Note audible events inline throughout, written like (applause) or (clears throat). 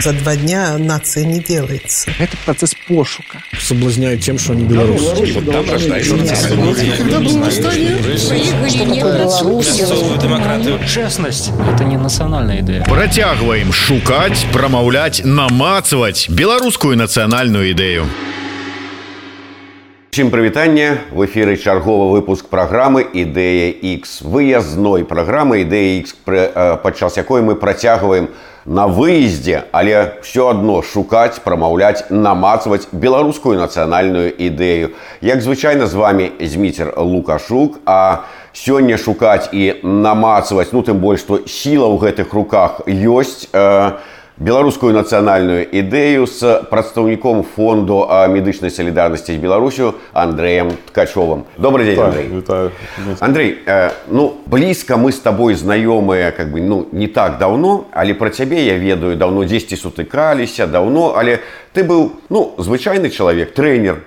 За два дня нация не делается. Это процесс пошука. Соблазняют тем, что они белорусы. И вот там рождается демократию. Честность – это не национальная идея. Працягваем шукаць, прамаўляць, намацваць беларускую нацыянальную ідэю. Чым прывітанне в эфіры чарговы выпуск праграмы ідэя X выязной праграмы ідэя X падчас якой мы працягваем на выездзе, але все адно шукаць, прамаўляць, намацваць беларускую нацыянальную ідэю. Як звычайна з вами зміцер Лукашук, а сёння шукаць і намацваць, ну тым больш што сіла ў гэтых руках ёсць, э, беларускую нацыянальную ідэю з прадстаўніком фонду медычнай салідарнасці з беларусю андреем ткачовым добрый день Андрей. Вітаю. Андрей э, ну блізка мы з табой знаёмыя как бы ну не так давно але пра цябе я ведаю давно дзесьці сутыкаліся давно але ты быў ну звычайны чалавек тренер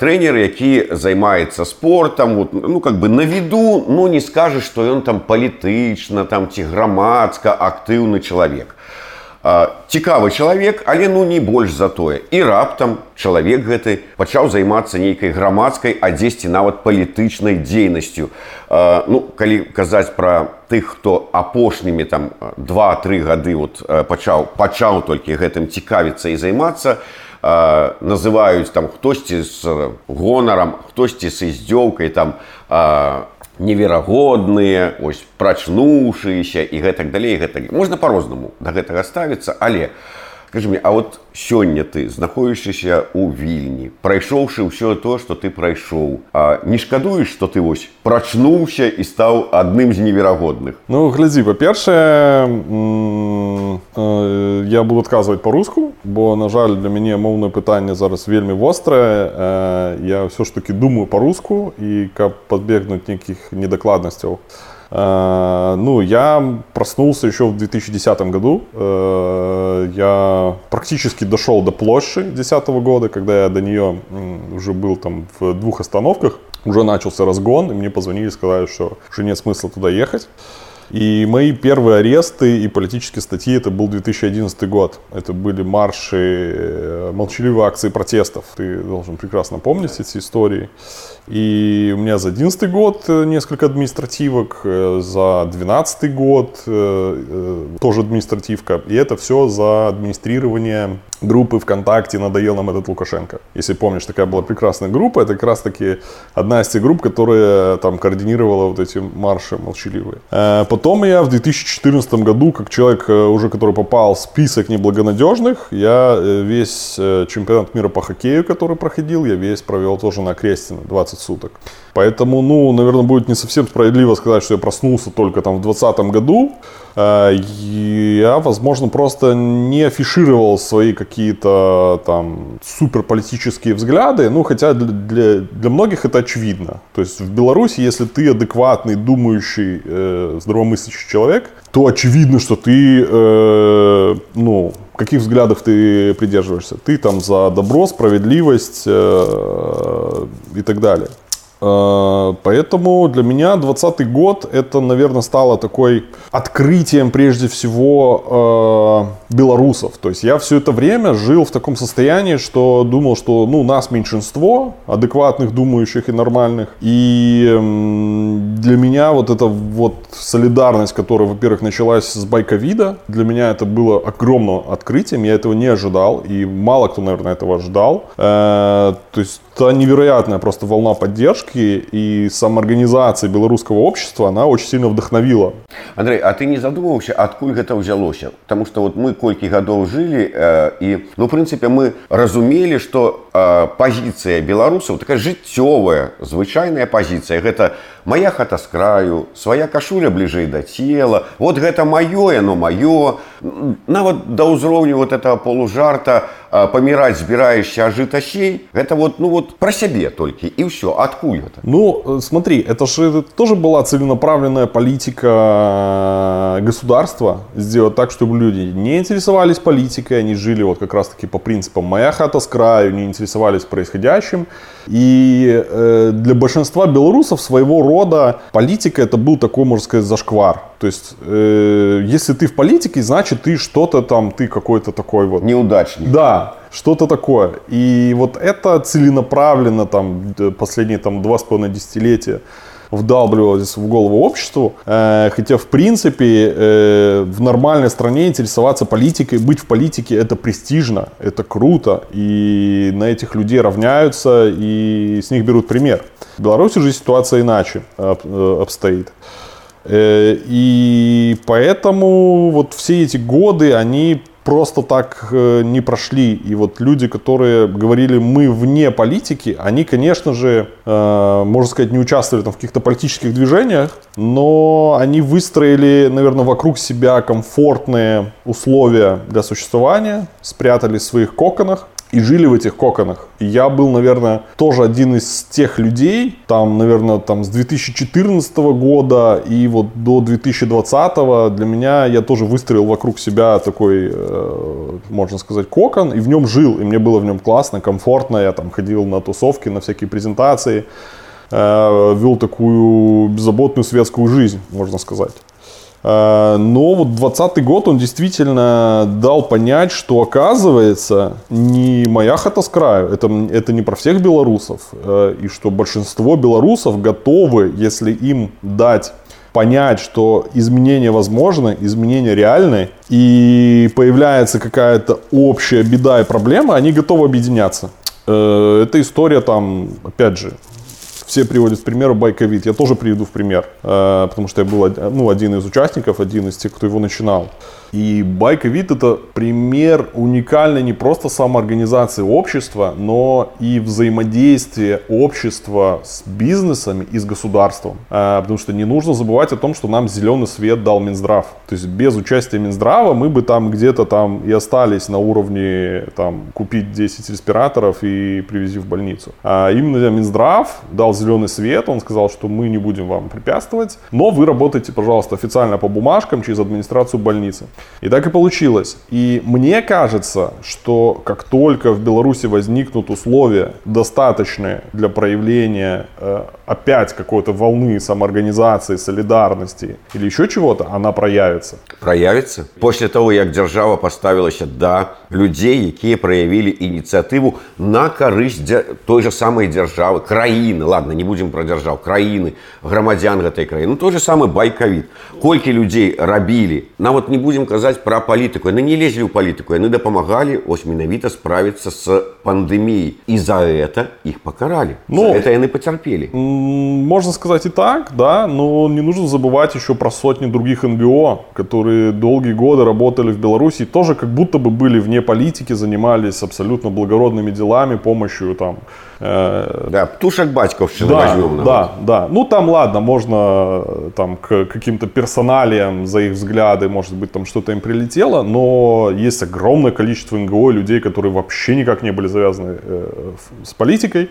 тренер які займаецца спортом вот, ну как бы на виду ну не скажешь что ён там палітычна там ці грамадска актыўны чалавек цікавы чалавек але ну не больш за тое і раптам чалавек гэты пачаў займацца нейкай грамадскай а дзесьці нават палітычнай дзейнасцю ну калі казаць пра тых хто апошнімі там два-тры гады вот пачаў пачаў толькі гэтым цікавіцца і займацца называюць там хтосьці з гонарам хтосьці з издзёўкай там неверагодныя ось прачнуўшыся і гэтак далей гэтак можна по-рознаму да гэтага ставіцца але скажи мне а вот сёння ты знаходзішся у вільні прайшоўшы ўсё то что ты прайшоў а не шкадуеш что ты вось прачнуўся і стаў адным з неверагодных ну глядзі па-першае я буду адказваць по-руску бо на жаль для мяне моўнае пытанне зараз вельмі вострае я ўсё ж таки думаю по-руску і каб подбегнуць нейкіх недакладнасцяў то Ну, я проснулся еще в 2010 году. Я практически дошел до площади 2010 года, когда я до нее уже был там в двух остановках. Уже начался разгон, и мне позвонили, сказали, что уже нет смысла туда ехать. И мои первые аресты и политические статьи, это был 2011 год. Это были марши, молчаливые акции протестов. Ты должен прекрасно помнить эти истории. И у меня за 11 год э, несколько административок, э, за 12 год э, тоже административка. И это все за администрирование группы ВКонтакте «Надоел нам этот Лукашенко». Если помнишь, такая была прекрасная группа. Это как раз таки одна из тех групп, которая там координировала вот эти марши молчаливые. Потом я в 2014 году, как человек уже, который попал в список неблагонадежных, я весь чемпионат мира по хоккею, который проходил, я весь провел тоже на Крестина, 20 12 суток. Поэтому, ну, наверное, будет не совсем справедливо сказать, что я проснулся только там в 2020 году. Э, я, возможно, просто не афишировал свои какие-то там суперполитические взгляды, ну, хотя для, для, для многих это очевидно. То есть в Беларуси, если ты адекватный, думающий, э, здравомыслящий человек, то очевидно, что ты, э, ну, каких взглядов ты придерживаешься? Ты там за добро, справедливость э, и так далее. Э, поэтому для меня 2020 год это, наверное, стало такой открытием прежде всего э, белорусов. То есть я все это время жил в таком состоянии, что думал, что ну, нас меньшинство, адекватных, думающих и нормальных. И для меня вот эта вот солидарность, которая, во-первых, началась с байковида, для меня это было огромным открытием. Я этого не ожидал. И мало кто, наверное, этого ожидал. Э, то есть та невероятная просто волна поддержки и самоорганизации белорусского общества, она очень сильно вдохновила. Андрей, а ты не задумывался, откуда это взялось? Потому что вот мы кольки годов жили, э, и, ну, в принципе, мы разумели, что э, позиция белорусов такая жыццёвая, звычайная позиция. Это моя хата с краю, своя кашуля ближе до тела. Вот это мое, оно мое. Нават до ўзроўню вот этого полужарта, э, паміраць збіраешься а жыта сей гэта вот ну вот про сябе толькі і ўсё адкуль это Ну, э, смотри, это же тоже была целенаправленная политика э, государства сделать так, чтобы люди не интересовались политикой, они жили вот как раз-таки по принципам «моя хата с краю», не интересовались происходящим. И э, для большинства белорусов своего рода политика это был такой, можно сказать, зашквар. То есть, э, если ты в политике, значит ты что-то там, ты какой-то такой вот неудачник да, что-то такое. И вот это целенаправленно там д- последние там два с половиной десятилетия вдалбливалось в голову обществу. Э, хотя, в принципе, э, в нормальной стране интересоваться политикой, быть в политике это престижно, это круто. И на этих людей равняются и с них берут пример. В Беларуси же ситуация иначе э, обстоит. И поэтому вот все эти годы, они просто так э, не прошли. И вот люди, которые говорили, мы вне политики, они, конечно же, э, можно сказать, не участвовали там в каких-то политических движениях, но они выстроили, наверное, вокруг себя комфортные условия для существования, спрятались в своих коконах и жили в этих коконах. И я был, наверное, тоже один из тех людей, там, наверное, там с 2014 года и вот до 2020 для меня я тоже выстроил вокруг себя такой, э, можно сказать, кокон, и в нем жил, и мне было в нем классно, комфортно, я там ходил на тусовки, на всякие презентации, э, вел такую беззаботную светскую жизнь, можно сказать. Э, Но вот 20 год он действительно дал понять, что оказывается не моя хата с краю, это, это не про всех белорусов, э, и что большинство белорусов готовы, если им дать понять, что изменения возможны, изменения реальны, и появляется какая-то общая беда и проблема, они готовы объединяться. Э, Это история там, опять же, все приводят в пример ByCovid. Я тоже приведу в пример, э, потому что я был ну, один из участников, один из тех, кто его начинал. И ByCovid это пример уникальной не просто самоорганизации общества, но и взаимодействия общества с бизнесами и с государством. Э, Потому что не нужно забывать о том, что нам зеленый свет дал Минздрав. То есть без участия Минздрава мы бы там где-то там и остались на уровне там купить 10 респираторов и привези в больницу. А именно Минздрав дал зеленый свет, он сказал, что мы не будем вам препятствовать, но вы работаете, пожалуйста, официально по бумажкам через администрацию больницы. И так и получилось. И мне кажется, что как только в Беларуси возникнут условия достаточные для проявления э, опять какой-то волны самоорганизации, солидарности или еще чего-то, она проявится. праявіцца после того як дзяржава паставілася да людзей якія праявілі ініцыятыву на карысць дзя... той же самой дзяржавы краіны ладно не будем про дзяржаў краіны грамадзян гэтай краіны ну, той же самы байкавід колькі людзей рабілі нават не будем казаць про палітыку яны не лезлі ў палітыку яны дапамагалі ось менавіта справіцца с пандэміяй і за это іх пакаралі Ну, ну это яны пацярпелі М, Можно сказать и так, да, но не нужно забывать еще про сотни других НГО, которые долгие годы работали в Беларуси, и тоже как будто бы были вне политики, занимались абсолютно благородными делами, помощью там э, да птушак бацькаўшчыны да, возьмем нават. да, да. Ну там ладно, можно э, там к каким-то персоналиям за их взгляды, может быть, там что-то им прилетело, но есть огромное количество НГО и людей, которые вообще никак не были завязаны э, в- с политикой,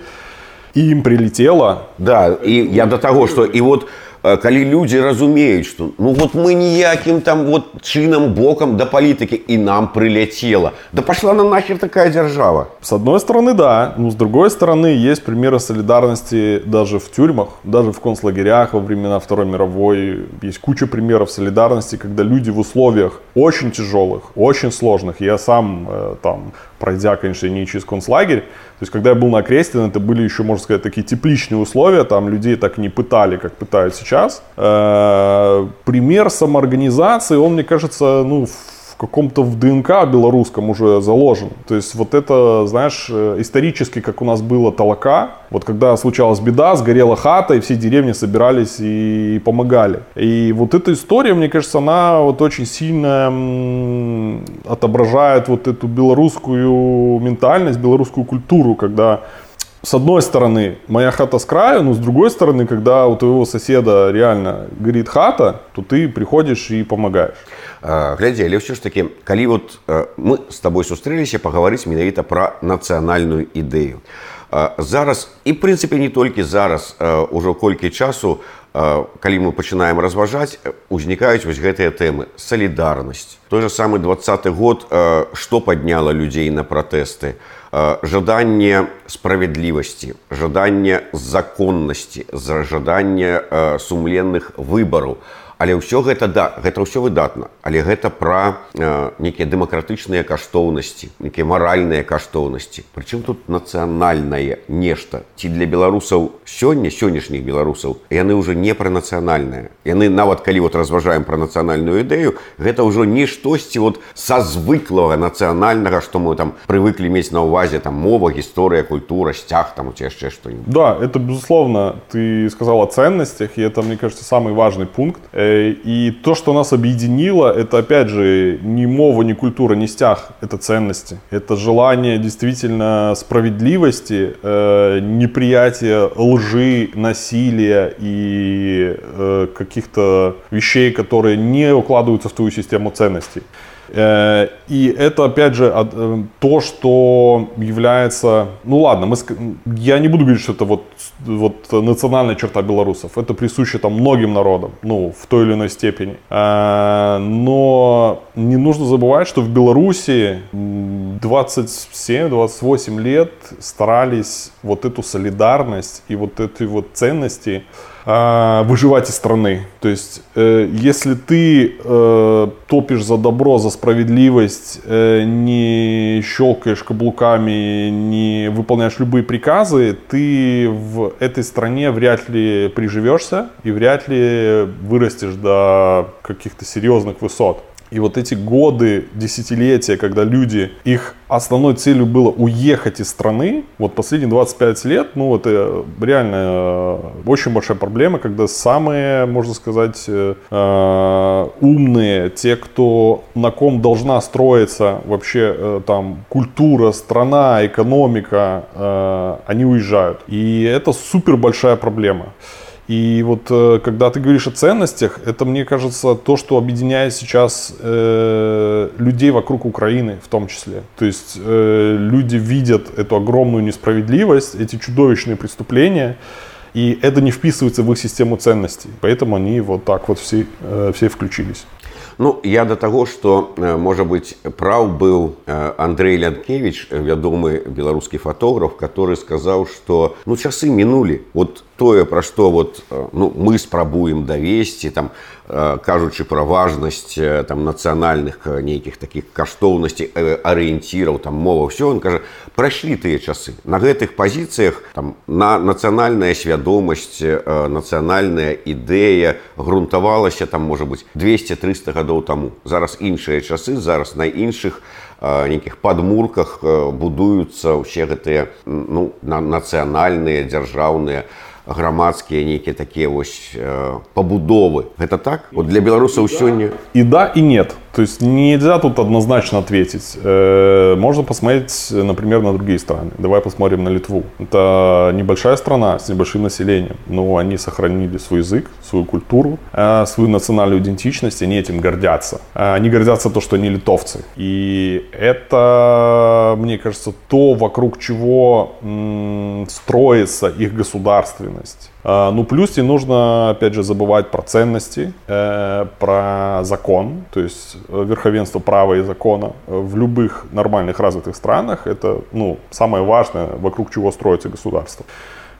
и им прилетело. Да, і я до таго, што і вот э, калі людзі разумеюць, што ну вот мы ніякім там вот чынам бокам да палітыкі і нам прыляцела. Да пашла на нахер такая дзяржава. С одной стороны, да, но с другой стороны, есть примеры солидарности даже в тюрьмах, даже в концлагерях во времена Второй мировой. Есть куча примеров солидарности, когда люди в условиях очень тяжелых, очень сложных. Я сам э, там, пройдя, конечно, не через концлагерь, то есть, когда я был на Крестин, это были еще, можно сказать, такие тепличные условия, там людей так не пытали, как пытают сейчас. Э, Пример самоорганизации, он, мне кажется, ну, каком-то в ДНК белорусском уже заложен. То есть вот это, знаешь, э, исторически, как у нас было толока, вот когда случалась беда, сгорела хата, и все деревни собирались и помогали. И вот эта история, мне кажется, она вот очень сильно отображает вот эту белорусскую ментальность, белорусскую культуру, когда с одной стороны, моя хата с краю, но с другой стороны, когда у твоего соседа реально горит хата, то ты приходишь и помогаешь. А, глядзі але ўсё ж таки калі вот а, мы с тобой сустрэліся пагаварыць менавіта пра нацыянальную ідэю а, зараз і прынцыпе не толькі зараз ужо колькі часу калі мы пачынаем разважаць узнікаюць вось гэтыя тэмы салідарнасць той же самы двадцаты год што падняла людзей на пратэсты жаданне справядлівасці жаданне законнасці за жаданне сумленных выбараў Але ўсё гэта да гэта ўсё выдатна але гэта пра э, нейкія дэмакратычныя каштоўнасці нейкія маральныя каштоўнасці прычым тут нацыянальнае нешта ці для беларусаў сёння сённяшніх беларусаў яны ўжо не пра нацыянальныя яны нават калі вот разважаем пра нацыянальную ідэю гэта ўжо не штосьці вот са звыклага нацыянальнага што мы там прывыклі мець на ўвазе там мова гісторыя культура сцяг там у яшчэ што-нибудь да это безусловно ты сказал о ценностях и это мне кажется самый важный пункт э, и то, что нас объединило, это опять же не мова, не культура, не стяг, это ценности. Это желание действительно справедливости, э, неприятие лжи, насилия и э, каких-то вещей, которые не укладываются в твою систему ценностей. Э, и это, опять же, э, то, что является... Ну ладно, мы, я не буду говорить, что это вот, вот национальная черта белорусов. Это присуще там многим народам, ну, в той или иной степени. Э, но не нужно забывать, что в Беларуси 27-28 лет старались вот эту солидарность и вот эти вот ценности э, выживать из страны. То есть, э, если ты э, топишь за добро, за справедливость, э, не щелкаешь каблуками, не выполняешь любые приказы, ты в этой стране вряд ли приживешься и вряд ли вырастешь до каких-то серьезных высот. И вот эти годы, десятилетия, когда люди, их основной целью было уехать из страны, вот последние 25 лет, ну это реально э, очень большая проблема, когда самые, можно сказать, э, э, умные, те, кто на ком должна строиться вообще там культура, страна, экономика, они уезжают. И это супер большая проблема. И вот э, когда ты говоришь о ценностях, это, мне кажется, то, что объединяет сейчас э, людей вокруг Украины в том числе. То есть э, люди видят эту огромную несправедливость, эти чудовищные преступления, и это не вписывается в их систему ценностей. Поэтому они вот так вот все, э, все включились. Ну я до таго што можа быць праў быў Андрей Лянкевич вядомы беларускі фатограф который сказаў што ну часы мінулі вот тое пра што вот ну мы спрабуем давесці там кажучы пра важнасць там нацыянальных нейкіх таких каштоўнасцей арыенціраў там мова ўсё он кажа прайшлі тыя часы на гэтых пазіцыях там на нацыянальная свядомасць нацыянальная ідэя грунтавалася там можа быть 200-300 гадоў таму зараз іншыя часы зараз на іншых нейкіх падмурках будуюцца ўсе гэтыя ну нацыянальныя дзяржаўныя грамадскія нейкія такія вось э, пабудовы гэта так вот для беларусаў сёння и да и нет то есть нельзя тут однозначно ответить. Э, можно посмотреть например на другие страны. Давай посмотрим на литву. Это небольшая страна с небольшим населением но они сохранили свой язык свою культуру э, свою национальную идентичность они этим гордятся. Э, они гордятся то что они литовцы. И это мне кажется то вокруг чего строится их государственность. Ну, плюс не нужно, опять же, забывать про ценности, э, про закон, то есть э, верховенство права и закона. В любых нормальных развитых странах это, ну, самое важное, вокруг чего строится государство.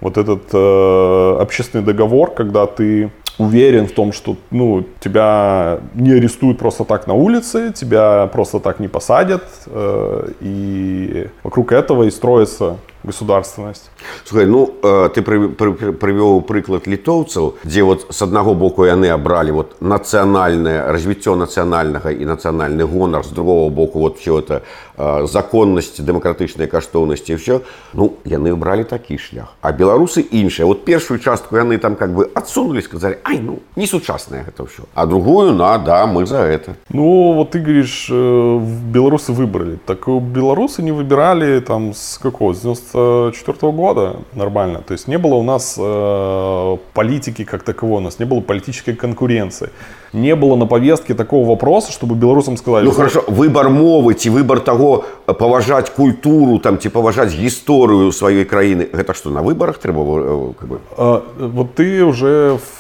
Вот этот э, общественный договор, когда ты уверен в том, что ну, тебя не арестуют просто так на улице, тебя просто так не посадят, э, и вокруг этого и строится государственность. Слухай, ну э, ты прывёў прыклад літоўцаў, дзе вот с аднаго боку яны абралі вот нацыянальнае развіццё нацыянальнага і нацыянальны гонар з другого боку вот все это э, законнасць дэмакратычнай каштоўнасці все ну яны бралі такі шлях а беларусы іншыя вот першую частку яны там как бы адсунули сказали ай ну не сучаснае гэта ўсё а другую на да мы за это ну вот ты говоришь э, беларусы выбрали так беларусы не выбирали там с какого с 94 года нормально. То есть не было у нас э, политики как таковой, у нас не было политической конкуренции. Не было на повестке такого вопроса, чтобы белорусам сказали... Ну хорошо, выбор мовы ці выбор таго э, паважаць культуру там ці паважаць гісторыю сваёй краіны гэта што на выбарах трэба э, как бы... А, вот ты уже в,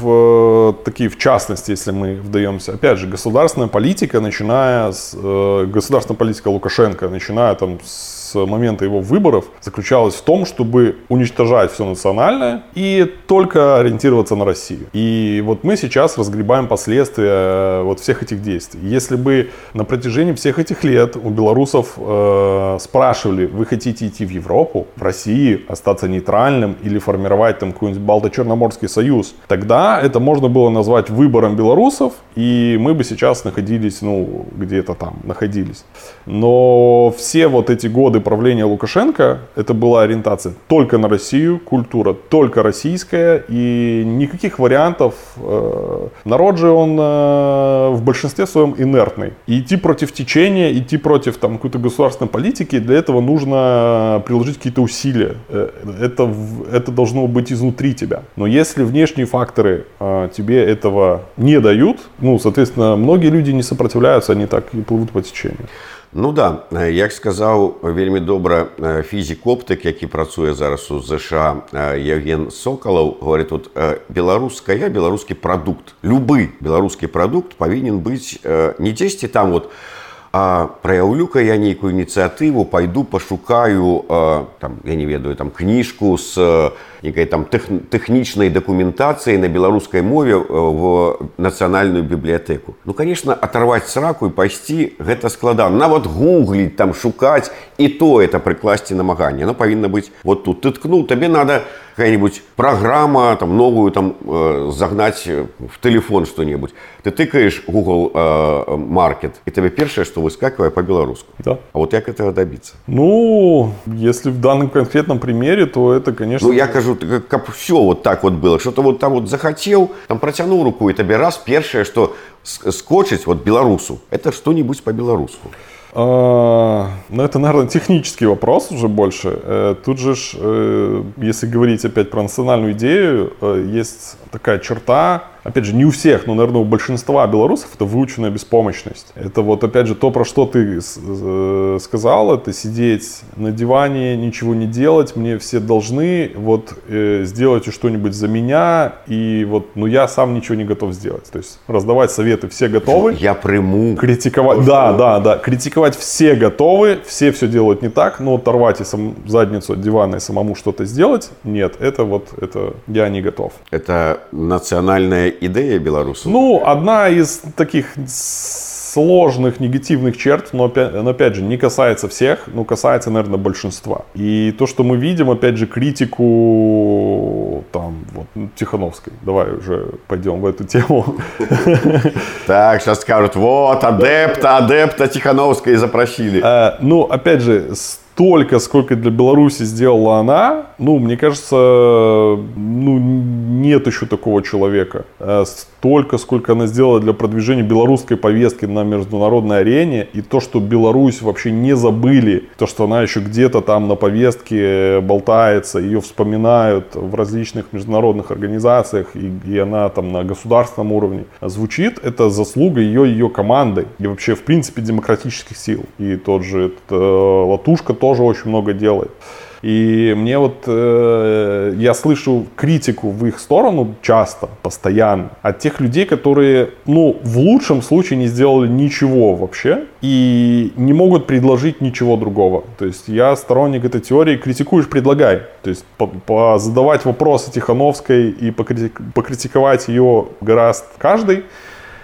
в такие в частности, если мы вдаемся, опять же, государственная политика, начиная с э, государственная политика Лукашенко, начиная там с момента его выборов заключалась в том, чтобы уничтожать все национальное и только ориентироваться на Россию. И вот мы сейчас разгребаем последствия э, вот всех этих действий. Если бы на протяжении всех этих лет у белорусов э, спрашивали, вы хотите идти в Европу, в России, остаться нейтральным или формировать там какой-нибудь Балто-Черноморский союз, тогда это можно было назвать выбором белорусов, и мы бы сейчас находились, ну, где-то там находились. Но все вот эти годы правления Лукашенко это была ориентация только на Россию, культура только российская и никаких вариантов. Э, народ же он э, в большинстве своем инертный. И идти против течения, идти против там какой-то государственной политики, для этого нужно приложить какие-то усилия. Э, это, это должно быть изнутри тебя. Но если внешние факторы тебе этого не дают, ну, соответственно, многие люди не сопротивляются, они так и плывут по течению. Ну да як сказаў вельмі добра фізік оптык які працуе зараз у ЗША Евген соколаў говорит тут беларуская беларускі прадукт любы беларускі прадукт павінен быць не дзесьці там вот а праяўлю-ка я нейкую ініцыятыву пайду пашукаю там я не ведаю там кніжку с некай там тех, тэхнічнай дакументацыі на беларускай мове э, в нацыянальную бібліятэку ну конечно оторваць сраку і пайсці гэта складана нават гугліць там шукаць і то это прыкласці намаганне но павінна быць вот тут ты ткнул табе надо какая-нибудь программа там новую там э, загнать в телефон что-нибудь ты тыкаешь google э, market и тебе первое что выскакивает по-белорусски да. а вот как этого добиться ну если в данном конкретном примере то это конечно ну я кажу кажу как все вот так вот было что-то вот там вот захотел там протянул руку и тебе раз первое что скочить вот белорусу это что-нибудь по белорусу а, ну, это, наверное, технический вопрос уже больше. Э, тут же, э, если говорить опять про национальную идею, э, есть такая черта, опять же, не у всех, но, наверное, у большинства белорусов это выученная беспомощность. Это вот, опять же, то, про что ты э, сказал, это сидеть на диване, ничего не делать, мне все должны, вот, э, сделайте что-нибудь за меня, и вот, ну, я сам ничего не готов сделать. То есть, раздавать советы все готовы. Я приму. Критиковать, да, да, да, критиковать все готовы, все все делают не так, но оторвать и сам, задницу от дивана и самому что-то сделать, нет, это вот, это я не готов. Это национальная идея белорусов? Ну, одна из таких сложных негативных черт, но опять, но опять же не касается всех, но касается, наверное, большинства. И то, что мы видим, опять же, критику там вот Тихановской. Давай уже пойдем в эту тему. (laughs) Так, сейчас скажут, вот адепта, адепта Тихановской запросили. Э, ну, опять же, столько, сколько для Беларуси сделала она, ну, мне кажется, ну, нет еще такого человека. Э, столько, сколько она сделала для продвижения белорусской повестки на международной арене, и то, что Беларусь вообще не забыли, то, что она еще где-то там на повестке болтается, ее вспоминают в различных международных организациях, и, и она там на государственном уровне звучит, это заслуга ее, ее команды, и вообще, в принципе, демократических сил. И тот же этот, э, Латушка тоже очень много делает. И мне вот, э, я слышу критику в их сторону часто, постоянно, от тех людей, которые, ну, в лучшем случае не сделали ничего вообще и не могут предложить ничего другого. То есть я сторонник этой теории, критикуешь, предлагай. То есть по, по задавать вопросы Тихановской и покритик, покритиковать ее гораздо каждый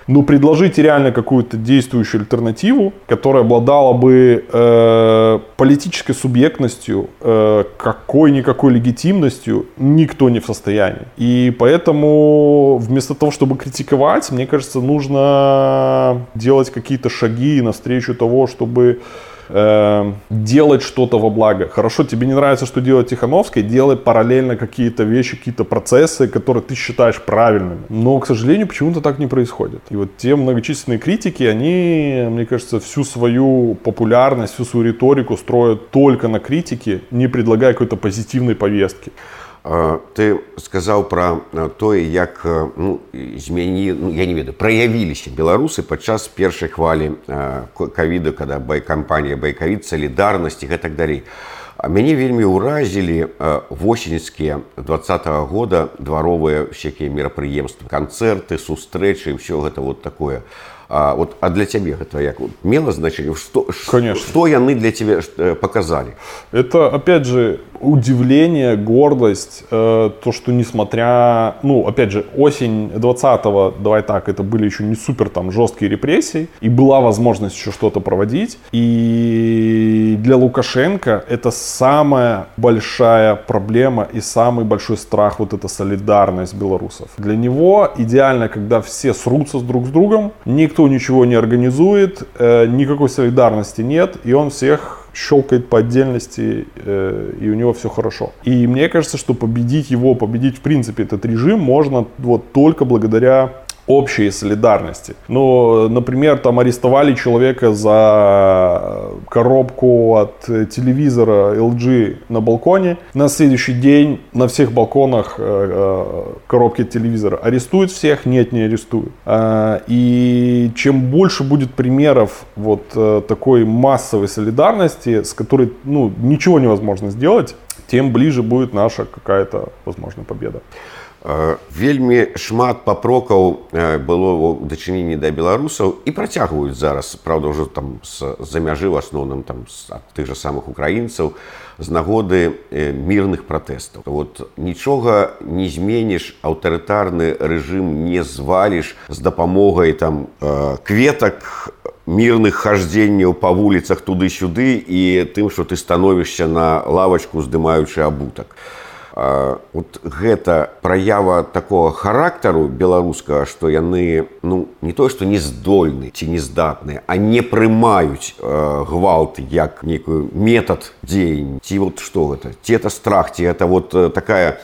но предложите реально какую-то действующую альтернативу, которая обладала бы э, политической субъектностью, э, какой-никакой легитимностью, никто не в состоянии. И поэтому вместо того, чтобы критиковать, мне кажется, нужно делать какие-то шаги навстречу того, чтобы э, делать что-то во благо. Хорошо, тебе не нравится, что делает Тихановский, делай параллельно какие-то вещи, какие-то процессы, которые ты считаешь правильными. Но, к сожалению, почему-то так не происходит. И вот те многочисленные критики, они, мне кажется, всю свою популярность, всю свою риторику строят только на критике, не предлагая какой-то позитивной повестки. Ты сказаў пра тое, як ну, змяні ну, я не ведаю, праявіліся беларусы падчас першай хвалі кавіда, когда байкампанія байкавід, салідарнасці гэтак далей. А мяне вельмі ўразілі восеньскія два -го года дваровыя всякие мерапрыемствы, канцэрты, сустрэчы, все гэта вот такое. А, вот, а для тебя это як мело значение? Что, Конечно. что яны для тебя э, показали? Это, опять же, удивление, гордость, э, то, что несмотря, ну, опять же, осень 20-го, давай так, это были еще не супер там жесткие репрессии, и была возможность еще что-то проводить. И для Лукашенко это самая большая проблема и самый большой страх, вот эта солидарность белорусов. Для него идеально, когда все срутся друг с другом, никто ничего не организует, э, никакой солидарности нет, и он всех щелкает по отдельности, э, и у него все хорошо. И мне кажется, что победить его, победить в принципе этот режим можно вот только благодаря общей солидарности. Ну, например, там арестовали человека за коробку от телевизора LG на балконе. На следующий день на всех балконах э, э, коробки телевизора арестуют всех, нет, не арестуют. А, и чем больше будет примеров вот э, такой массовой солидарности, с которой ну, ничего невозможно сделать, тем ближе будет наша какая-то, возможно, победа. Вельмі шмат папрокаў было ў дачыненні да беларусаў і працягваюць зараз правда ўжо там з-за мяжы в асноўным там ад тых жа самых украінцаў з нагоды мірных пратэстаў. Вот нічога не зменіш аўтарытарны рэжым не зваліш з дапамогай там кветак мірных хаждзенняў па вуліцах туды-сюды і тым што ты становішся на лавачку здымаючы абутак. а вот гэта праява такого характару беларускага што яны ну не то што не здольны ці не здатныя а не прымаюць э, гвалт як некую метад дзеянь ці вот што гэта ці это страх ці это вот такая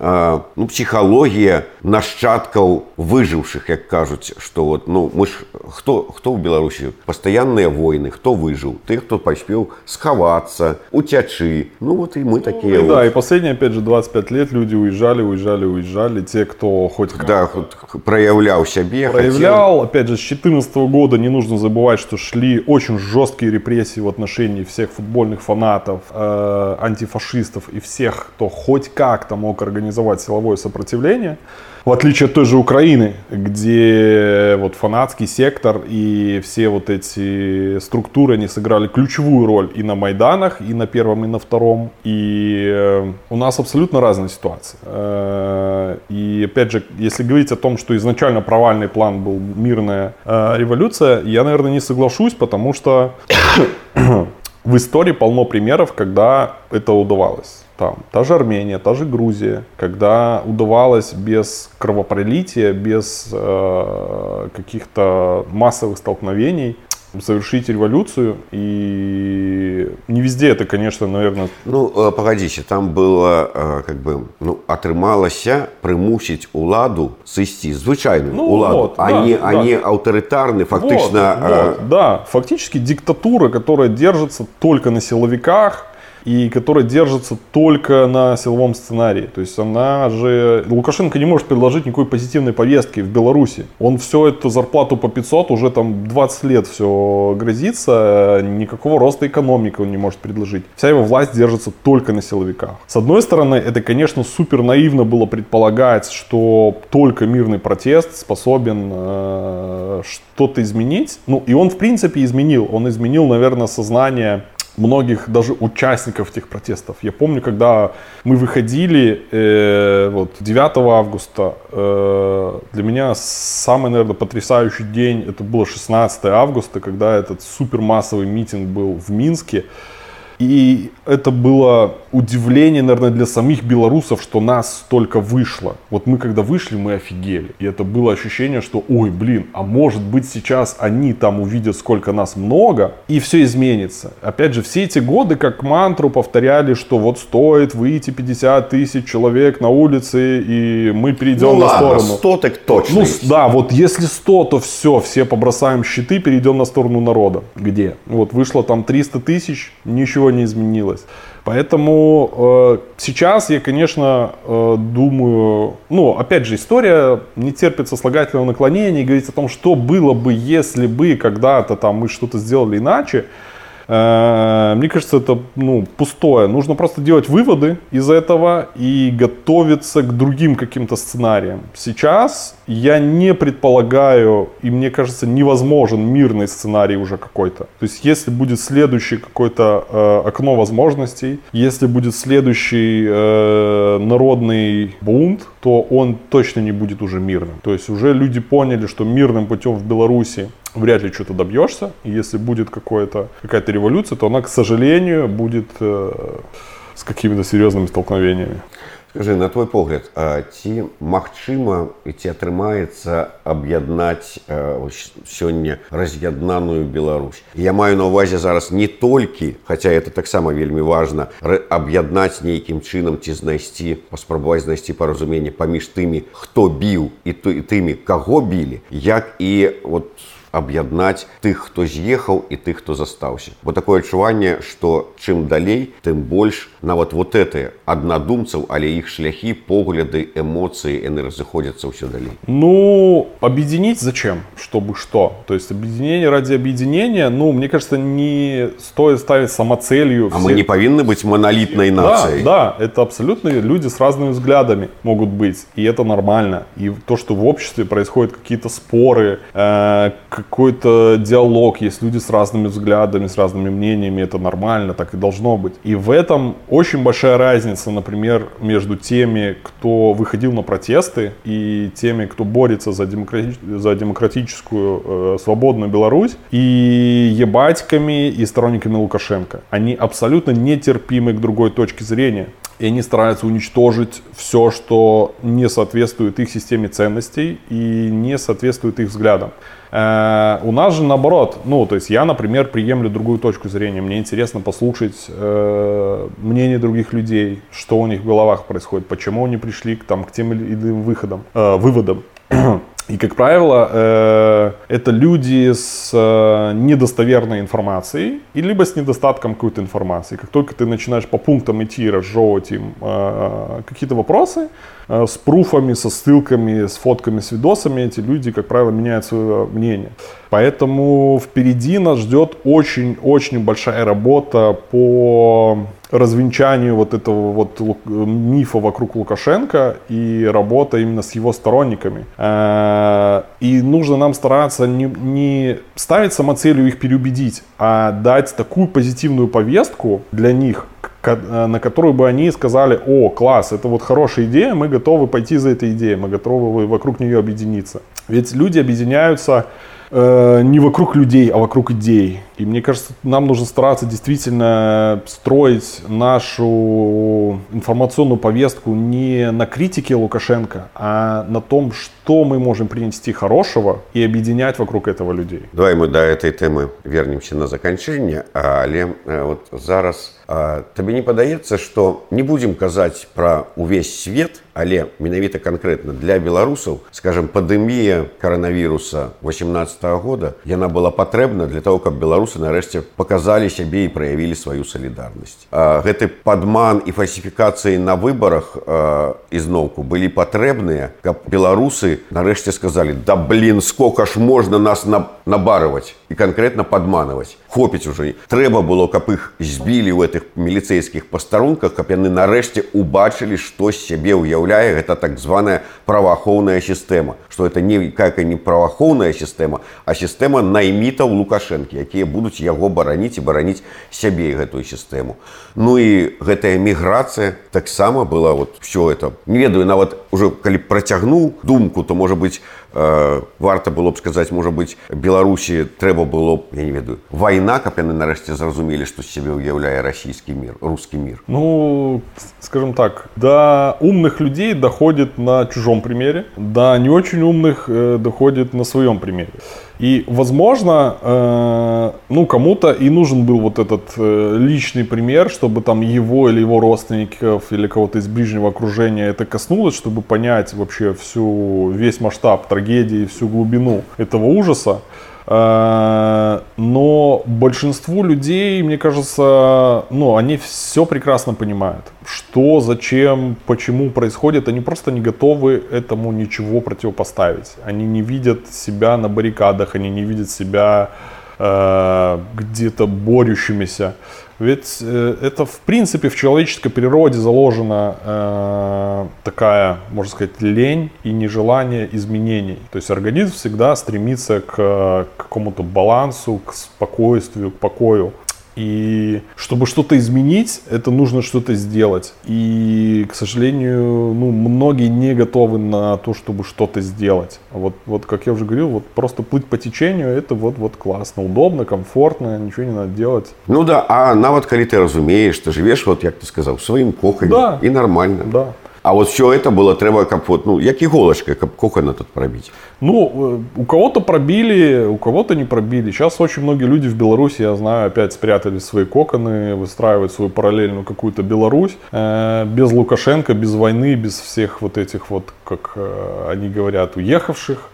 ну, псіхалогія нашчадкаў выжыўшых як кажуць што вот ну мы ж хто хто ў беларусі пастаянныя войны хто выжыў ты хто паспеў схавацца уцячы ну вот і мы такія ну, вот. да и последние опять же 25 лет люди уезжали уезжали уезжали те кто хоть да, хоть проявлял сябе проявлял хотел... опять же с 14 -го года не нужно забывать что шли очень жесткие репрессии в отношении всех футбольных фанатов э, антифашистов и всех кто хоть как-то мог организовать организовать силовое сопротивление. В отличие от той же Украины, где вот фанатский сектор и все вот эти структуры, они сыграли ключевую роль и на Майданах, и на первом, и на втором. И э, у нас абсолютно разная ситуация. Э, и опять же, если говорить о том, что изначально провальный план был мирная э, революция, я, наверное, не соглашусь, потому что (coughs) в истории полно примеров, когда это удавалось там та же Армения, та же Грузия, когда удавалось без кровопролития, без э, каких-то массовых столкновений совершить революцию. И не везде это, конечно, наверное... Ну, э, погодите, там было, э, как бы, ну, атрымалася прымусіць уладу сысці звычайную ну, уладу, вот, а, да, не, да. а не аўтарытарны, фактично... Вот, вот, э... Да, фактически диктатура, которая держится только на силовиках, и которая держится только на силовом сценарии. То есть она же... Лукашенко не может предложить никакой позитивной повестки в Беларуси. Он все эту зарплату по 500 уже там 20 лет все грозится, никакого роста экономики он не может предложить. Вся его власть держится только на силовиках. С одной стороны, это, конечно, супер наивно было предполагать, что только мирный протест способен э, что-то изменить. Ну, и он, в принципе, изменил. Он изменил, наверное, сознание многих даже участников этих протестов. Я помню, когда мы выходили э, вот 9 августа, э, для меня самый, наверное, потрясающий день, это было 16 августа, когда этот супермассовый митинг был в Минске. И это было удивление, наверное, для самих белорусов, что нас столько вышло. Вот мы когда вышли, мы офигели. И это было ощущение, что, ой, блин, а может быть сейчас они там увидят, сколько нас много, и все изменится. Опять же, все эти годы как мантру повторяли, что вот стоит выйти 50 тысяч человек на улице, и мы перейдем Ну на ладно, сторону. 100 так точно Ну, есть. да, вот если 100, то все, все побросаем щиты, перейдем на сторону народа. Где? Вот вышло там 300 тысяч, ничего не изменилось. Поэтому э, сейчас я, конечно, э, думаю, ну, опять же, история не терпит сослагательного наклонения и говорить о том, что было бы, если бы когда-то там мы что-то сделали иначе. Э, Мне кажется, это ну, пустое. Нужно просто делать выводы из этого и готовиться к другим каким-то сценариям. Сейчас я не предполагаю, и мне кажется, невозможен мирный сценарий уже какой-то. То есть, если будет следующее какое-то э, окно возможностей, если будет следующий э, народный бунт, то он точно не будет уже мирным. То есть, уже люди поняли, что мирным путем в Беларуси вряд ли что-то добьешься. И если будет какое-то, какая-то революция, то она, к сожалению, будет э, с какими-то серьезными столкновениями. Скажи, на твой погляд, а ці магчыма і ці атрымаецца аб'яднаць э, вось сёння раз'яднаную Беларусь. І Я маю на ўвазе зараз не толькі, хаця это таксама вельмі важна, рэ- аб'яднаць нейкім чынам ці знайсці, паспрабаваць знайсці паразуменне паміж тымі, хто біў і ты- і тымі, каго білі, як і вот аб'яднаць тых, хто з'ехаў і тых, хто застаўся. Бо такое адчуванне, што чым далей, тым больш нават вот это аднадумцаў, але іх шляхі, погляды, эмоцыі яны разыходзяцца ўсё далей. Ну, объединить зачем? Чтобы что? То есть объединение ради объединения, ну, мне кажется, не стоит ставить самоцелью. А мы не павінны быць монолітнай Да, нацыяй. да, это абсолютно люди с разными взглядами могут быть, и это нормально. И то, что в обществе происходят какие-то споры, э, какой-то диалог, есть люди с разными взглядами, с разными мнениями, это нормально, так и должно быть. И в этом очень большая разница, например, между теми, кто выходил на протесты, и теми, кто борется за, демократи- за демократическую, э, свободную Беларусь, и ебатьками, и сторонниками Лукашенко. Они абсолютно нетерпимы к другой точке зрения. И они стараются уничтожить все, что не соответствует их системе ценностей и не соответствует их взглядам. Э, у нас же наоборот, ну, то есть я, например, приемлю другую точку зрения. Мне интересно послушать э, мнение других людей, что у них в головах происходит, почему они пришли к, там, к тем или иным выходам, э, выводам. (clears throat) И, как правило, э, это люди с э, недостоверной информацией, и либо с недостатком какой-то информации. Как только ты начинаешь по пунктам идти, и разжевывать им э, какие-то вопросы, с пруфами, со ссылками, с фотками, с видосами, эти люди, как правило, меняют свое мнение. Поэтому впереди нас ждет очень-очень большая работа по развенчанию вот этого вот мифа вокруг Лукашенко и работа именно с его сторонниками. Э, И нужно нам стараться не, не ставить самоцелью их переубедить, а дать такую позитивную повестку для них, э, на которую бы они сказали, о, класс, это вот хорошая идея, мы готовы пойти за этой идеей, мы готовы вокруг нее объединиться. Ведь люди объединяются э, не вокруг людей, а вокруг идей. И мне кажется, нам нужно стараться действительно строить нашу информационную повестку не на критике Лукашенко, а на том, что мы можем принести хорошего и объединять вокруг этого людей. Давай мы до этой тэмы вернемся на заканчэнне але э, вот зараз а, табе не падаецца што не будзем казаць пра увесь свет але менавіта канкрэтна для беларусаў скажем пандэмія каранавіруса 18 года яна была патрэбна для того каб беларусы нарэшце показалі сябе і праявілі сваю салідарнасць А, гэты падман і фальсіфікацыі на выбарах а, ізноўку былі патрэбныя каб беларусы нарэшце сказалі да блин сколько ж можна нас на набарывать і конкретно падманывать хопіць уже трэба было каб іх збілі ў гэтых міліцэйскіх пастарунках каб яны нарэшце убачылі што з сябе ўяўляе гэта так званая праваахоўная сістэма что это не какая не праваахоўная сістэма а сістэма наймітаў лукашэнкі якія будуць яго бараніць і бараніць сябе і гэтую сістэму ну і гэтая міграцыя таксама была вот все это не ведаю нават уже калі працягнуў думку то можа быть э, варта было б сказаць можа быть беларусі трэба было б я не ведаю вайна каб яны нарэшце зразумелі што з сябе ўяўляе расійскі мир русский мир Ну, скажем так, до умных людей доходит на чужом примере, до не очень умных э, доходит на своем примере. и, возможно, э, ну, кому-то и нужен был вот этот э, личный пример, чтобы там его или его родственников или кого-то из ближнего окружения это коснулось, чтобы понять вообще всю, весь масштаб трагедии, всю глубину этого ужаса. Э, Но большинству людей, мне кажется, ну, они все прекрасно понимают. Что, зачем, почему происходит. Они просто не готовы этому ничего противопоставить. Они не видят себя на баррикадах, они не видят себя э, где-то борющимися. Ведь э, это, в принципе, в человеческой природе заложена э, такая, можно сказать, лень и нежелание изменений. То есть организм всегда стремится к, э, к какому-то балансу, к спокойствию, к покою. И чтобы что-то изменить, это нужно что-то сделать. И, к сожалению, ну, многие не готовы на то, чтобы что-то сделать. А Вот, вот, как я уже говорил, вот просто плыть по течению, это вот, вот классно, удобно, комфортно, ничего не надо делать. Ну да а нават калі ты разумееш ты живеш вот як ты сказаў сваім коханем Да. і нормально Да. А все это было трэба каб вот ну як каб кохана тут пробить Ну, э, у кого-то пробили, у кого-то не пробили. Сейчас очень многие люди в Беларуси, я знаю, опять спрятали свои коконы, выстраивают свою параллельную какую-то Беларусь. э, без Лукашенко, без войны, без всех вот этих вот, как э, они говорят, уехавших.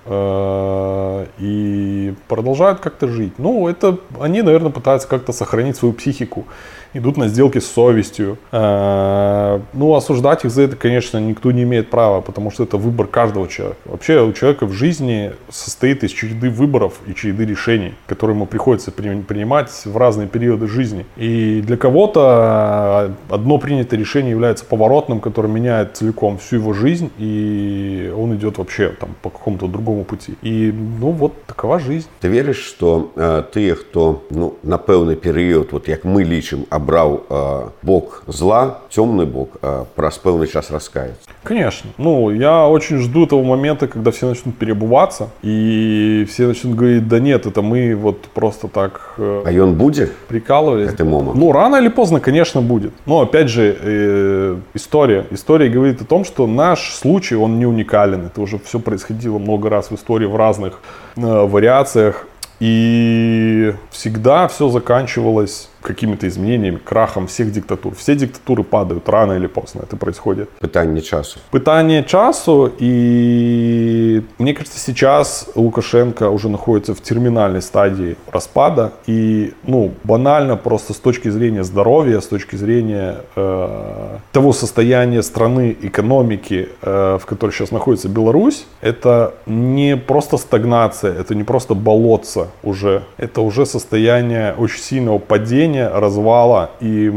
и продолжают как-то жить. Ну, это они, наверное, пытаются как-то сохранить свою психику. Идут на сделки с совестью. Э, Ну, осуждать их за это, конечно, никто не имеет права, потому что это выбор каждого человека. Вообще у человека в жизни состоит из череды выборов и череды решений, которые ему приходится при- принимать в разные периоды жизни. И для кого-то э, одно принятое решение является поворотным, который меняет целиком всю его жизнь, и он идет вообще там по какому-то другому пути. И, ну, вот такова жизнь. Ты верыш што э, тыя хто ну на пэўны перыяд вот як мы лічым абраў э, бок зла цёмны бок э, праз пэўны час раскаецца Конечно. Ну, я очень жду того момента, когда все начнут переобуваться, и все начнут говорить, да нет, это мы вот просто так э, А ён будзе прикалывались. Гэты момант. Ну, рано или поздно, конечно, будет. Но, опять же, э, история. История говорит о том, что наш случай, он не уникален. Это уже все происходило много раз в истории в разных э, вариациях. И всегда все заканчивалось какими-то изменениями, крахом всех диктатур. Все диктатуры падают рано или поздно. Это происходит. пытанне часу Пытание часу, и мне кажется, сейчас Лукашенко уже находится в терминальной стадии распада, и, ну, банально просто с точки зрения здоровья, с точки зрения э, того состояния страны, экономики, э, в которой сейчас находится Беларусь, это не просто стагнация, это не просто болотце уже, это уже состояние очень сильного падения, развала, и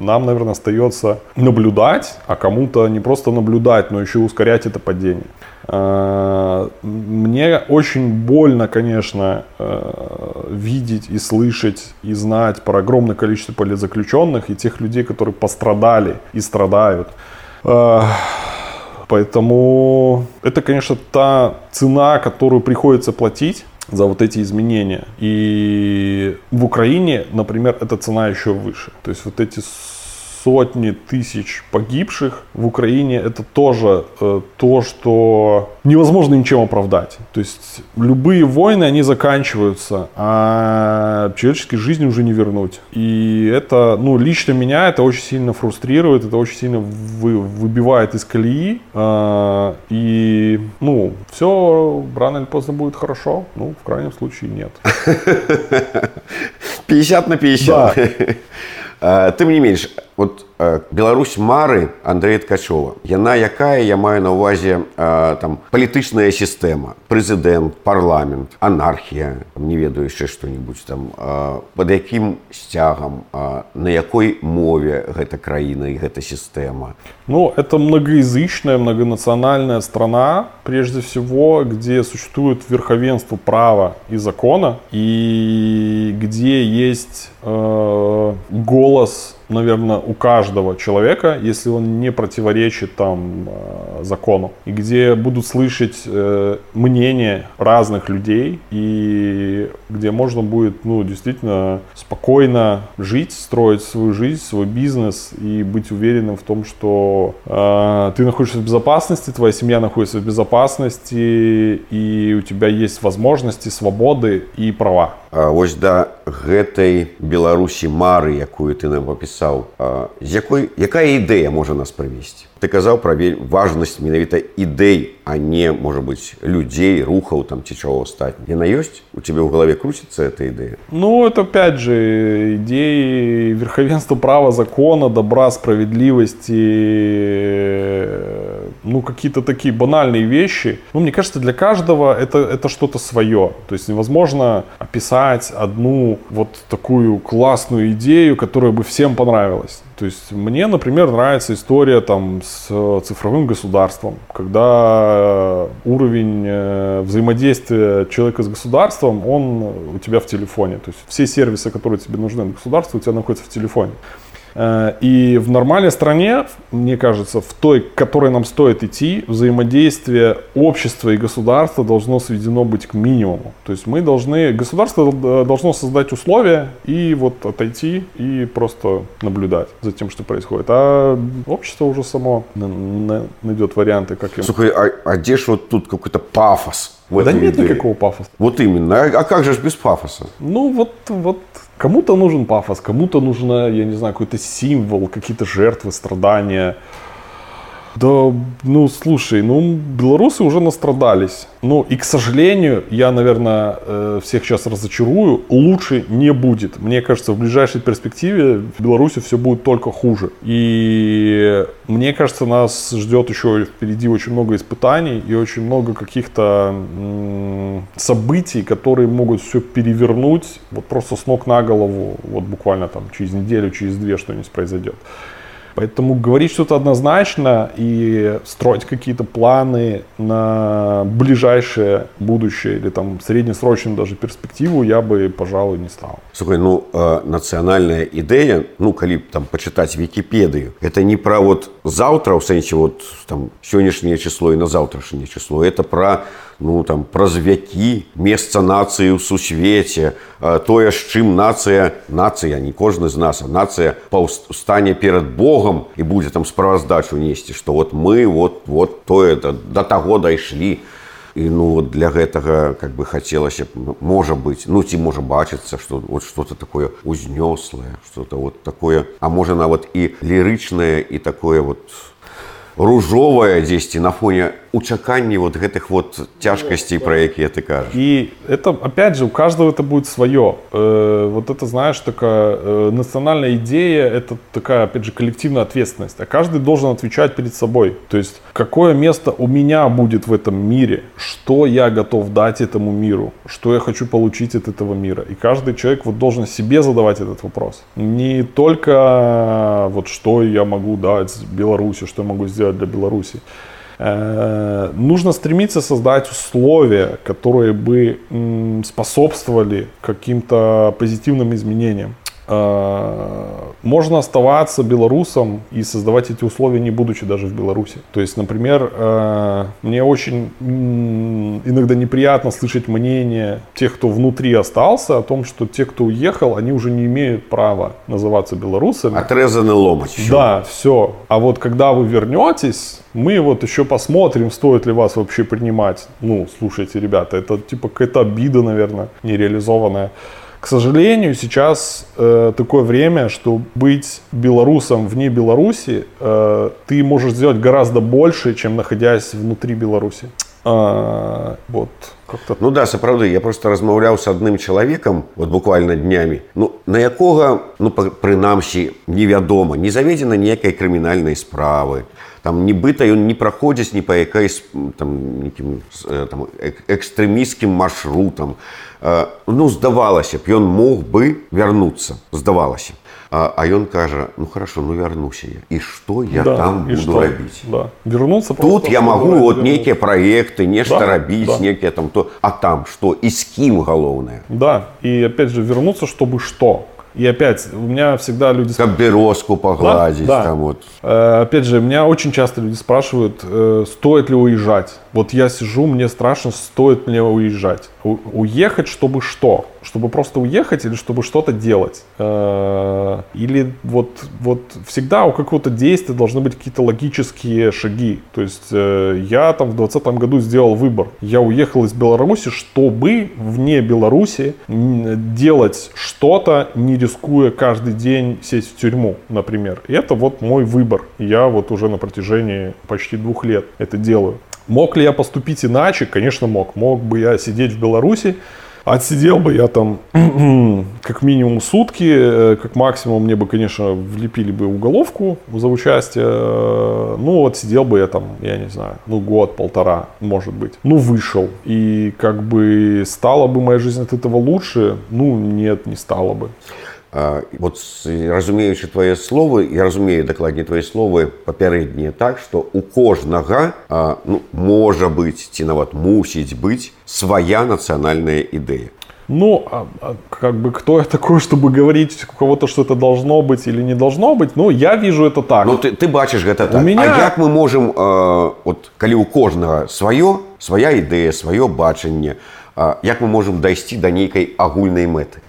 нам, наверное, остается наблюдать, а кому-то не просто наблюдать, но еще ускорять это падение. Э, Мне очень больно, конечно, э, видеть и слышать и знать про огромное количество политзаключенных и тех людей, которые пострадали и страдают. Э, Поэтому это, конечно, та цена, которую приходится платить за вот эти изменения. И в Украине, например, эта цена еще выше. То есть вот эти сотни тысяч погибших в Украине это тоже э, то, что невозможно ничем оправдать. То есть любые войны, они заканчиваются, а человеческие жизни уже не вернуть. И это, ну, лично меня это очень сильно фрустрирует, это очень сильно вы- выбивает из колеи. А, и, ну, все рано или поздно будет хорошо. Ну, в крайнем случае нет. (laughs) 50 на 50 Э, тым не менш вот э, Беларусь мары Андрея Ткачова яна якая я маю на увазе э, там палітычная сістэма прэзідэнт парламент анархія не ведаю яшчэ што-нибудь там э, под якім сцягам э, на якой мове гэта краіна і гэта сістэма Ну, это многоязычная, многонациональная страна, прежде всего, где существует верховенство права и закона, и где есть э, голос наверное, у каждого человека, если он не противоречит там э, закону, и где будут слышать э, мнение разных людей, и где можно будет, ну, действительно спокойно жить, строить свою жизнь, свой бизнес и быть уверенным в том, что э, ты находишься в безопасности, твоя семья находится в безопасности, и у тебя есть возможности, свободы и права. А, Вось да гэтай Беларусі мары, якую ты нам опісаў, з якой якая ідэя можа нас прывесці? Ты казаў пра ве- важнасць менавіта ідэй, а не можа быць людзей, рухаў там ці чаго астатні. Яна ёсць у тебе ў галаве круціцца эта ідэя. Ну, это опять же идеи верховенства права, закона, добра, справедливости, ну, какие-то такие банальные вещи. Ну, мне кажется, для каждого это, это что-то свое. То есть невозможно описать одну вот такую классную идею, которая бы всем понравилась. То есть мне, например, нравится история там с э, цифровым государством, когда уровень э, взаимодействия человека с государством, он у тебя в телефоне. То есть все сервисы, которые тебе нужны от государства, у тебя находятся в телефоне. Э, И в нормальной стране, мне кажется, в той, к которой нам стоит идти, взаимодействие общества и государства должно сведено быть к минимуму. То есть мы должны, государство э, должно создать условия и вот отойти и просто наблюдать за тем, что происходит. А общество уже само на- на- найдет варианты, как им... Слухай, а, а где ж вот тут какой-то пафос? В Да нет идее? никакого пафоса. Вот именно. А, а как же без пафоса? Ну вот, вот кому-то нужен пафос, кому-то нужно, я не знаю, какой-то символ, какие-то жертвы, страдания. Да, ну слушай, ну белорусы уже настрадались. Ну и, к сожалению, я, наверное, э, всех сейчас разочарую, лучше не будет. Мне кажется, в ближайшей перспективе в Беларуси все будет только хуже. И мне кажется, нас ждет еще впереди очень много испытаний и очень много каких-то событий, которые могут все перевернуть вот просто с ног на голову, вот буквально там через неделю, через две что-нибудь произойдет. Поэтому говорить что-то однозначно и строить какие-то планы на ближайшее будущее или там среднесрочную даже перспективу я бы, пожалуй, не стал. Слухай, ну, э, нацыянальная ідэя, ну, калі б там пачытаць Вікіпедыю, это не пра вот заўтра, ў сэнсе вот там сённяшняе число і на заўтрашняе число, это пра ну там праз вякі месца нацыі ў сусвеце э, тое з чым нацыя нацыя не кожны з нас а нацыя паўстане перад Богом і будзе там справаздачу несці што вот мы вот вот тое да, да таго дайшлі і ну вот для гэтага как бы хацелася б можа быць ну ці можа бачыцца что вот что-то такое узнёслае что-то вот такое а можа нават і лірычнае і такое вот ружовая дзесьці на фоне у чаканні вот гэтых вот цяжкасцей про якія ты кажаш И это, опять же, у каждого это будет свое. Э, вот это, знаешь, такая э, национальная идея, это такая, опять же, коллективная ответственность. А каждый должен отвечать перед собой. То есть, какое место у меня будет в этом мире, что я готов дать этому миру, что я хочу получить от этого мира. И каждый человек вот должен себе задавать этот вопрос. Не только вот что я могу дать Беларуси, что я могу сделать для Беларуси. Э, нужно стремиться создать условия, которые бы способствовали каким-то позитивным изменениям. Э, Можно оставаться белорусом и создавать эти условия, не будучи даже в Беларуси. То есть, например, э, мне очень иногда неприятно слышать мнение тех, кто внутри остался, о том, что те, кто уехал, они уже не имеют права называться белорусами. отрезаны ломаць всё. Да, все. А вот когда вы вернетесь, мы вот еще посмотрим, стоит ли вас вообще принимать. Ну, слушайте, ребята, это типа какая-то обида, наверное, нереализованная. К сожалению, сейчас э, такое время, что быть белорусом вне Беларуси э, ты можешь сделать гораздо больше, чем находясь внутри Беларуси. А, вот как-то Ну да сапраўды я просто размаўляў з адным чалавекам вот буквально днямі ну на якога ну па- прынамсі невядома не заведзена ніякай крымінальнай справы там нібыта ён не праходзіць ні па якой с- там нейкім э, там эк- экстрэміскім маршрутам Э, ну здавалася б ён мог бы вярнуцца здавалася а а ён кажа ну хорошо ну вярнуся я і што я Да, там и буду что? рабіць Да. Вернуться Тут просто, я чтобы могу вернуться. вот нейкія праекты нешта Да, рабіць да. некія там то а там что і з кім галоўнае Да, и опять же вернуться, чтобы что? И опять, у меня всегда люди Как березку погладить. Да, да. Там вот. Э, Опять же, меня очень часто люди спрашивают, э, стоит ли уезжать. Вот я сижу, мне страшно, стоит мне уезжать. У- уехать, чтобы что? Чтобы просто уехать или чтобы что-то делать? Э, Или вот, вот всегда у какого-то действия должны быть какие-то логические шаги. То есть э, я там в 2020 году сделал выбор. Я уехал из Беларуси, чтобы вне Беларуси делать что-то, не рискуя каждый день сесть в тюрьму, например. И это вот мой выбор. Я вот уже на протяжении почти двух лет это делаю. Мог ли я поступить иначе? Конечно, мог. Мог бы я сидеть в Беларуси, Отсидел бы я там (clears throat) как минимум сутки, э, как максимум мне бы, конечно, влепили бы уголовку за участие. Э, Ну, вот сидел бы я там, я не знаю, ну, год, полтора, может быть. Ну, вышел. И как бы стала бы моя жизнь от этого лучше? Ну, нет, не стала бы. А, От с- разумеючы твае словы я разумею дакладней твае словы папярэднія так што у кожнага а, ну, можа быць ці нават мусіць быць свая нацыянальная ідэя Ну, а- а как бы кто я такой, чтобы говорить у кого-то, что это должно быть или не должно быть? Ну, я вижу это так. Ну ты, ты бачыш гэта так. меня- А як мы можам э, от, калі ў кожнага сваё свая ідэя сваё бачанне а, як мы можам дайсці да нейкай агульнай мэты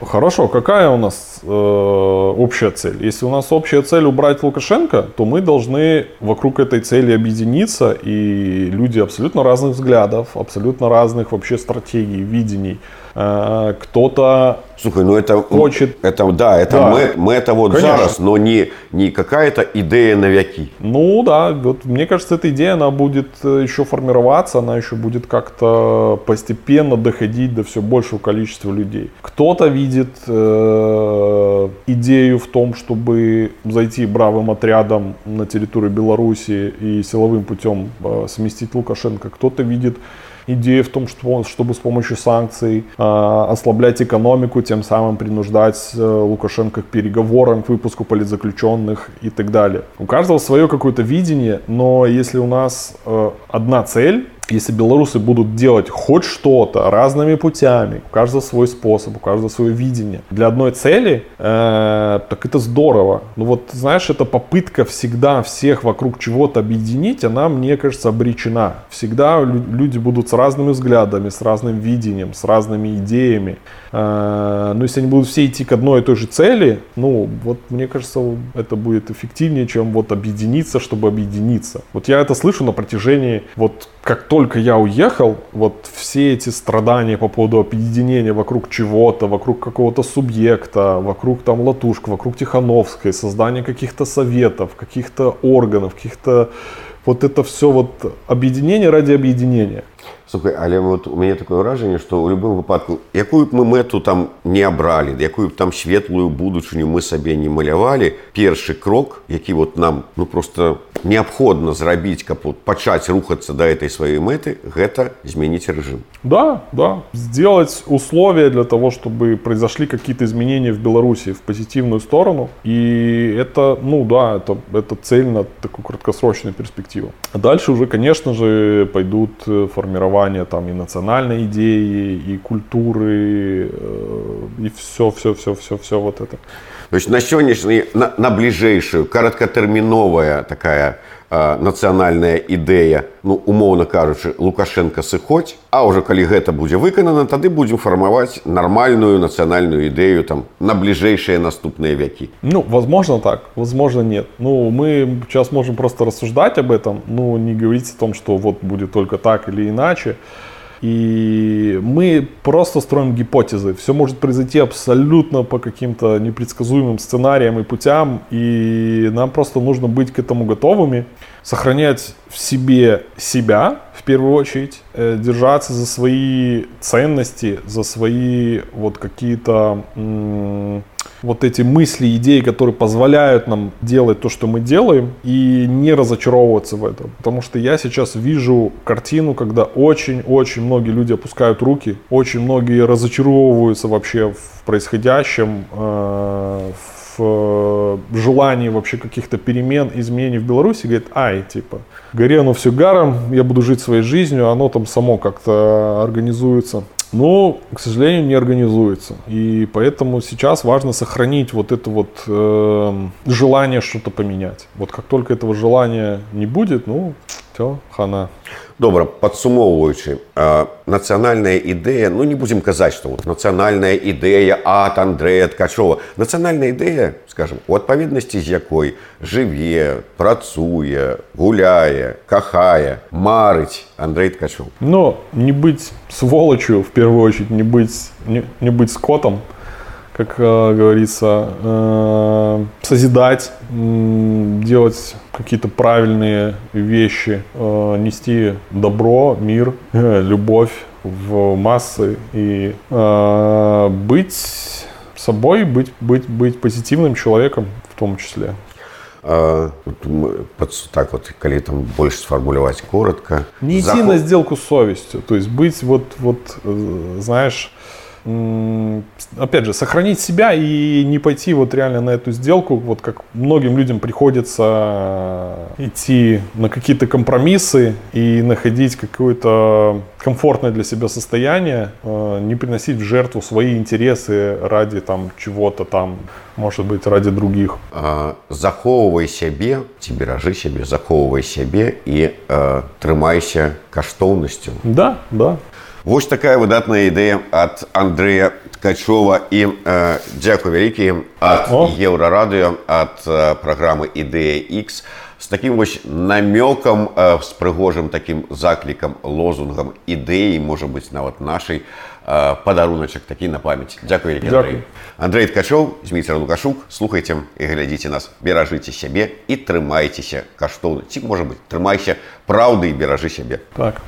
Хорошо, какая у нас э, общая цель? Если у нас общая цель убрать Лукашенко, то мы должны вокруг этой цели объединиться, и люди абсолютно разных взглядов, абсолютно разных вообще стратегий, видений. Э, кто-то Слухай, ну это Хочет. это да, это Да. мы, мы это вот Конечно. зараз, но не не какая-то идея на вяки. Ну да, вот мне кажется, эта идея, она будет э, еще формироваться, она еще будет как-то постепенно доходить до все большего количества людей. Кто-то видит э, идею в том, чтобы зайти бравым отрядом на территорию Беларуси и силовым путем э, сместить Лукашенко. Кто-то видит идея в том, что, чтобы с помощью санкций э, ослаблять экономику, тем самым принуждать э, Лукашенко к переговорам, к выпуску политзаключенных и так далее. У каждого свое какое-то видение, но если у нас э, одна цель, если белорусы будут делать хоть что-то разными путями, у каждого свой способ, у каждого свое видение для одной цели, э, так это здорово. Ну вот, знаешь, эта попытка всегда всех вокруг чего-то объединить, она, мне кажется, обречена. Всегда лю- люди будут с разными взглядами, с разным видением, с разными идеями. Э, но если они будут все идти к одной и той же цели, ну, вот мне кажется, это будет эффективнее, чем вот объединиться, чтобы объединиться. Вот я это слышу на протяжении, вот как только я уехал, вот все эти страдания по поводу объединения вокруг чего-то, вокруг какого-то субъекта, вокруг там Латушка, вокруг Тихановской, создания каких-то советов, каких-то органов, каких-то вот это все вот объединение ради объединения. Слухай, але вот у мяне такое ўражанне, што ў любым выпадку якую б мы мэту там не абралі, якую б там светлую будучыню мы сабе не малявалі, першы крок, які вот нам ну просто неабходна зрабіць, каб вот пачаць рухацца да этой сваёй мэты, гэта змяніць рэжым. Да, да. Сделать условия для того, чтобы произошли какие-то изменения в Беларуси в позитивную сторону. И это, ну да, это, это цель на такую краткосрочную перспективу. А дальше уже, конечно же, пойдут э, формирование там и национальной идеи, и культуры, э, и все, все, все, все, все вот это. То есть на сённяшні на, на бліжэйшую кароткатэрміновая такая э, нацыянальная ідэя ну умоўна кажучы лукашенко сыходзь а ўжо калі гэта будзе выканана тады будзем фармаваць нармальную нацыянальную ідэю там на бліжэйшыя наступныя вякі Ну, возможно так, возможно нет. Ну, мы сейчас можем просто рассуждать об этом, ну, не говорить о том, что вот будет только так или иначе. и мы просто строим гипотезы. Все может произойти абсолютно по каким-то непредсказуемым сценариям и путям, и нам просто нужно быть к этому готовыми, сохранять в себе себя, в первую очередь, э, держаться за свои ценности, за свои вот какие-то вот эти мысли, идеи, которые позволяют нам делать то, что мы делаем, и не разочаровываться в этом. Потому что я сейчас вижу картину, когда очень-очень многие люди опускают руки, очень многие разочаровываются вообще в происходящем, э, в э, желании вообще каких-то перемен, изменений в Беларуси, говорит, ай, типа, гори оно все гаром, я буду жить своей жизнью, оно там само как-то организуется. но, к сожалению, не организуется. И поэтому сейчас важно сохранить вот это вот э, желание что-то поменять. Вот как только этого желания не будет, ну, все, хана. Добра падсумоўваючы нацыянальная ідэя ну не будзем казаць што вот нацыянальная ідэя ад Андрэя ткачова нацыянальная ідэя скажем у адпаведнасці з якой жыве працуе гуляе кахае марыць Андрей ткачоў но не быць сволочью в первую очередь не быць не, не быць скотом как э, говорится, э, созидать, э, делать какие-то правильные вещи, э, нести добро, мир, э, (laughs) любовь в массы и э, быть собой, быть, быть, быть позитивным человеком в том числе. А, так вот, коли там больше сформулировать коротко. Не идти Заход... на сделку с совестью, то есть быть вот, вот, знаешь, опять же, сохранить себя и не пойти вот реально на эту сделку, вот как многим людям приходится идти на какие-то компромиссы и находить какое-то комфортное для себя состояние, э, не приносить в жертву свои интересы ради там чего-то там, может быть, ради других. Захоўвай сябе, ці беражы сябе, захоўвай сябе і э, трымайся каштоўнасцю. Да, да. Вось такая выдатная ідэя ад Андрэя Ткачова і э, дзякуй вялікі ад еўрарадыё ад э, праграмы ідэя X з такім вось намёкам э, з прыгожым такім заклікам лозунгам ідэі можа быць нават нашай э, падаруначак такі на памяць Дякую Андрей. Андрей Ткачоў зміцер лукашук слухайце і глядзіце нас беражыце сябе і трымайцеся каштоўна ці можа быць трымайся праўды і беражы сябе так.